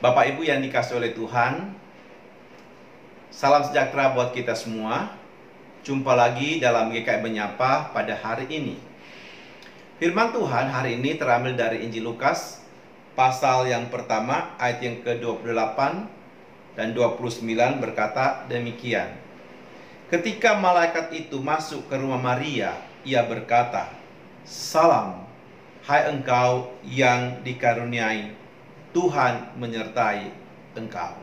Bapak Ibu yang dikasih oleh Tuhan, salam sejahtera buat kita semua. Jumpa lagi dalam GKI Menyapa pada hari ini. Firman Tuhan hari ini terambil dari Injil Lukas, pasal yang pertama, ayat yang ke-28 dan 29 berkata demikian. Ketika malaikat itu masuk ke rumah Maria, ia berkata, Salam, hai engkau yang dikaruniai, Tuhan menyertai engkau.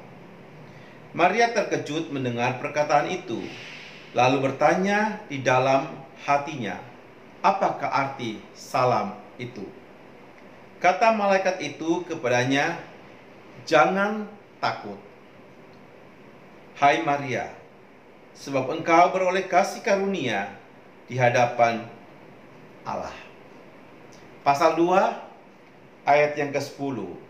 Maria terkejut mendengar perkataan itu, lalu bertanya di dalam hatinya, apakah arti salam itu? Kata malaikat itu kepadanya, "Jangan takut, hai Maria, sebab engkau beroleh kasih karunia di hadapan Allah." Pasal 2 ayat yang ke-10.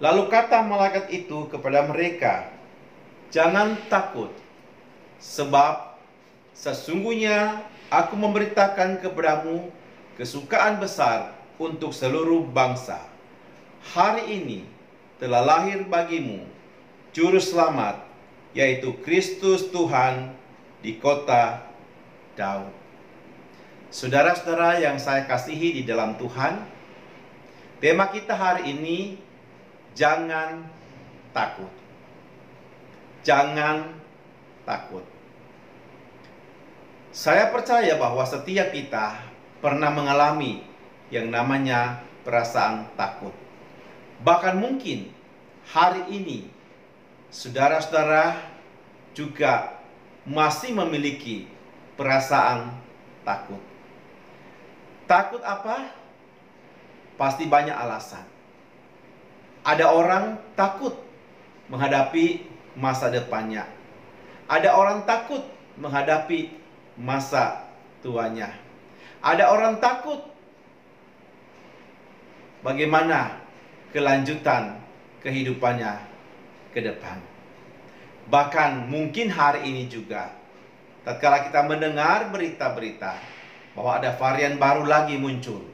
Lalu kata malaikat itu kepada mereka, "Jangan takut, sebab sesungguhnya aku memberitakan kepadamu kesukaan besar untuk seluruh bangsa. Hari ini telah lahir bagimu juru selamat, yaitu Kristus Tuhan di kota Daud." Saudara-saudara yang saya kasihi di dalam Tuhan, tema kita hari ini jangan takut. Jangan takut. Saya percaya bahwa setiap kita pernah mengalami yang namanya perasaan takut. Bahkan mungkin hari ini saudara-saudara juga masih memiliki perasaan takut. Takut apa? Pasti banyak alasan. Ada orang takut menghadapi masa depannya. Ada orang takut menghadapi masa tuanya. Ada orang takut bagaimana kelanjutan kehidupannya ke depan. Bahkan mungkin hari ini juga tatkala kita mendengar berita-berita bahwa ada varian baru lagi muncul,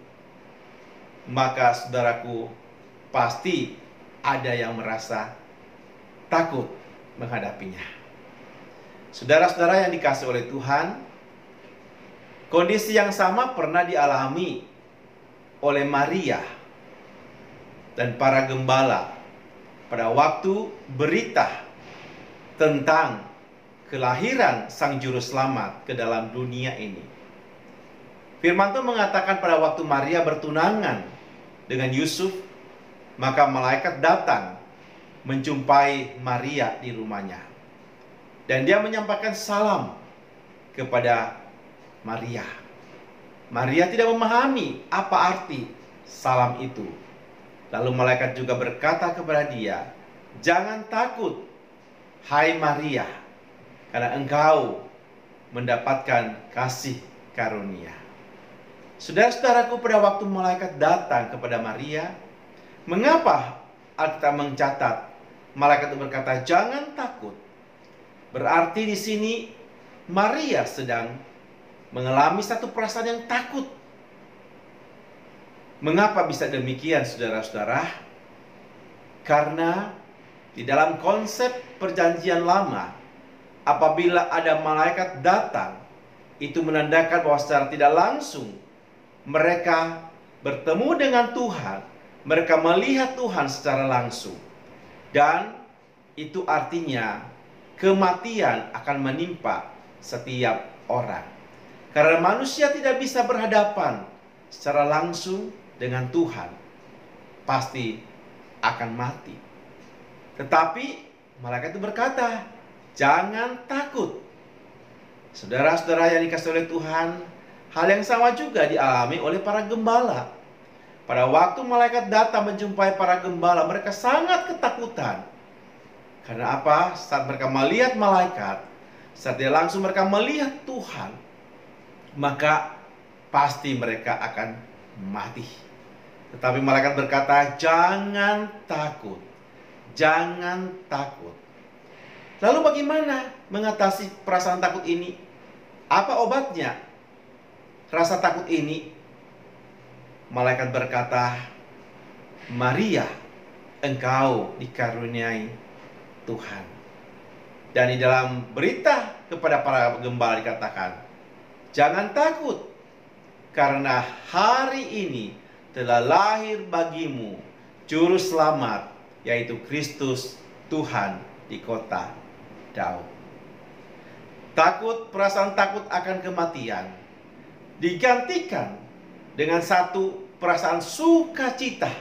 maka saudaraku pasti ada yang merasa takut menghadapinya. Saudara-saudara yang dikasih oleh Tuhan, kondisi yang sama pernah dialami oleh Maria dan para gembala pada waktu berita tentang kelahiran Sang Juru Selamat ke dalam dunia ini. Firman Tuhan mengatakan pada waktu Maria bertunangan dengan Yusuf, maka malaikat datang menjumpai Maria di rumahnya. Dan dia menyampaikan salam kepada Maria. Maria tidak memahami apa arti salam itu. Lalu malaikat juga berkata kepada dia, "Jangan takut, hai Maria, karena engkau mendapatkan kasih karunia." Saudara-saudaraku, pada waktu malaikat datang kepada Maria, mengapa Alkitab mencatat malaikat itu berkata, "Jangan takut." Berarti di sini Maria sedang mengalami satu perasaan yang takut. Mengapa bisa demikian, saudara-saudara? Karena di dalam konsep Perjanjian Lama, apabila ada malaikat datang, itu menandakan bahwa secara tidak langsung mereka bertemu dengan Tuhan, mereka melihat Tuhan secara langsung, dan itu artinya kematian akan menimpa setiap orang. Karena manusia tidak bisa berhadapan secara langsung dengan Tuhan, pasti akan mati. Tetapi malaikat itu berkata, "Jangan takut." Saudara-saudara yang dikasih oleh Tuhan, hal yang sama juga dialami oleh para gembala. Pada waktu malaikat datang menjumpai para gembala, mereka sangat ketakutan. Karena apa? Saat mereka melihat malaikat, saat dia langsung mereka melihat Tuhan, maka pasti mereka akan mati. Tetapi malaikat berkata, "Jangan takut. Jangan takut." Lalu bagaimana mengatasi perasaan takut ini? Apa obatnya? Rasa takut ini malaikat berkata, "Maria, engkau dikaruniai Tuhan. Dan di dalam berita kepada para gembala dikatakan, jangan takut karena hari ini telah lahir bagimu juru selamat yaitu Kristus Tuhan di kota Daud. Takut, perasaan takut akan kematian digantikan dengan satu perasaan sukacita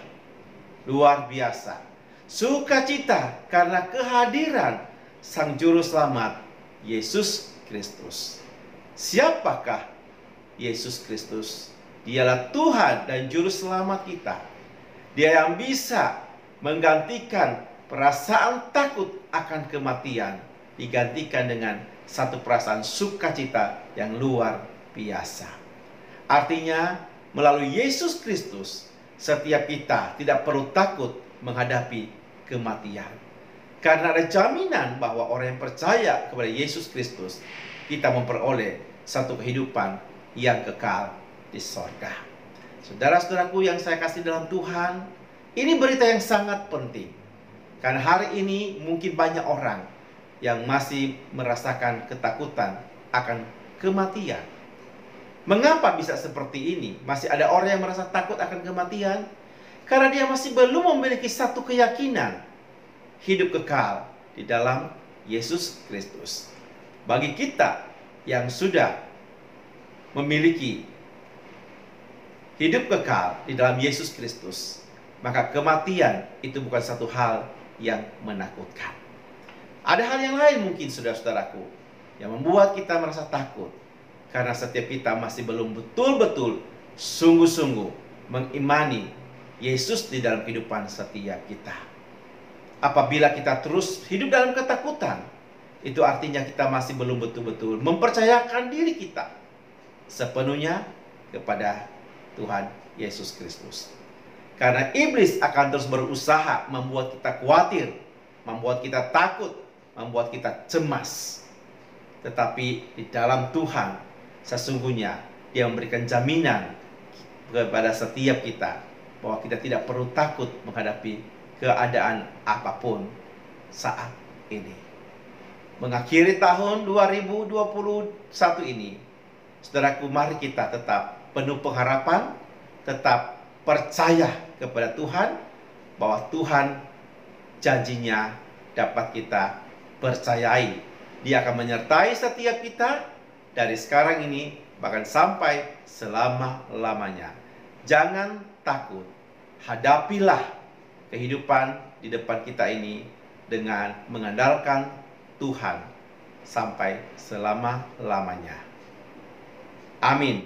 luar biasa. Sukacita karena kehadiran Sang Juru Selamat Yesus Kristus. Siapakah Yesus Kristus? Dialah Tuhan dan Juru Selamat kita. Dia yang bisa menggantikan perasaan takut akan kematian digantikan dengan satu perasaan sukacita yang luar biasa. Artinya, melalui Yesus Kristus, setiap kita tidak perlu takut menghadapi kematian. Karena ada jaminan bahwa orang yang percaya kepada Yesus Kristus, kita memperoleh satu kehidupan yang kekal di sorga. Saudara-saudaraku yang saya kasih dalam Tuhan, ini berita yang sangat penting. Karena hari ini mungkin banyak orang yang masih merasakan ketakutan akan kematian. Mengapa bisa seperti ini? Masih ada orang yang merasa takut akan kematian karena dia masih belum memiliki satu keyakinan hidup kekal di dalam Yesus Kristus. Bagi kita yang sudah memiliki hidup kekal di dalam Yesus Kristus, maka kematian itu bukan satu hal yang menakutkan. Ada hal yang lain mungkin saudara-saudaraku yang membuat kita merasa takut karena setiap kita masih belum betul-betul sungguh-sungguh mengimani Yesus di dalam kehidupan setiap kita. Apabila kita terus hidup dalam ketakutan, itu artinya kita masih belum betul-betul mempercayakan diri kita sepenuhnya kepada Tuhan Yesus Kristus. Karena iblis akan terus berusaha membuat kita khawatir, membuat kita takut, membuat kita cemas. Tetapi di dalam Tuhan sesungguhnya Dia memberikan jaminan kepada setiap kita bahwa kita tidak perlu takut menghadapi keadaan apa pun saat ini. Mengakhiri tahun 2021 ini, saudaraku mari kita tetap penuh pengharapan, tetap percaya kepada Tuhan bahwa Tuhan janjinya dapat kita percayai. Dia akan menyertai setiap kita dari sekarang ini bahkan sampai selama-lamanya. Jangan takut. Hadapilah kehidupan di depan kita ini dengan mengandalkan Tuhan sampai selama-lamanya. Amin.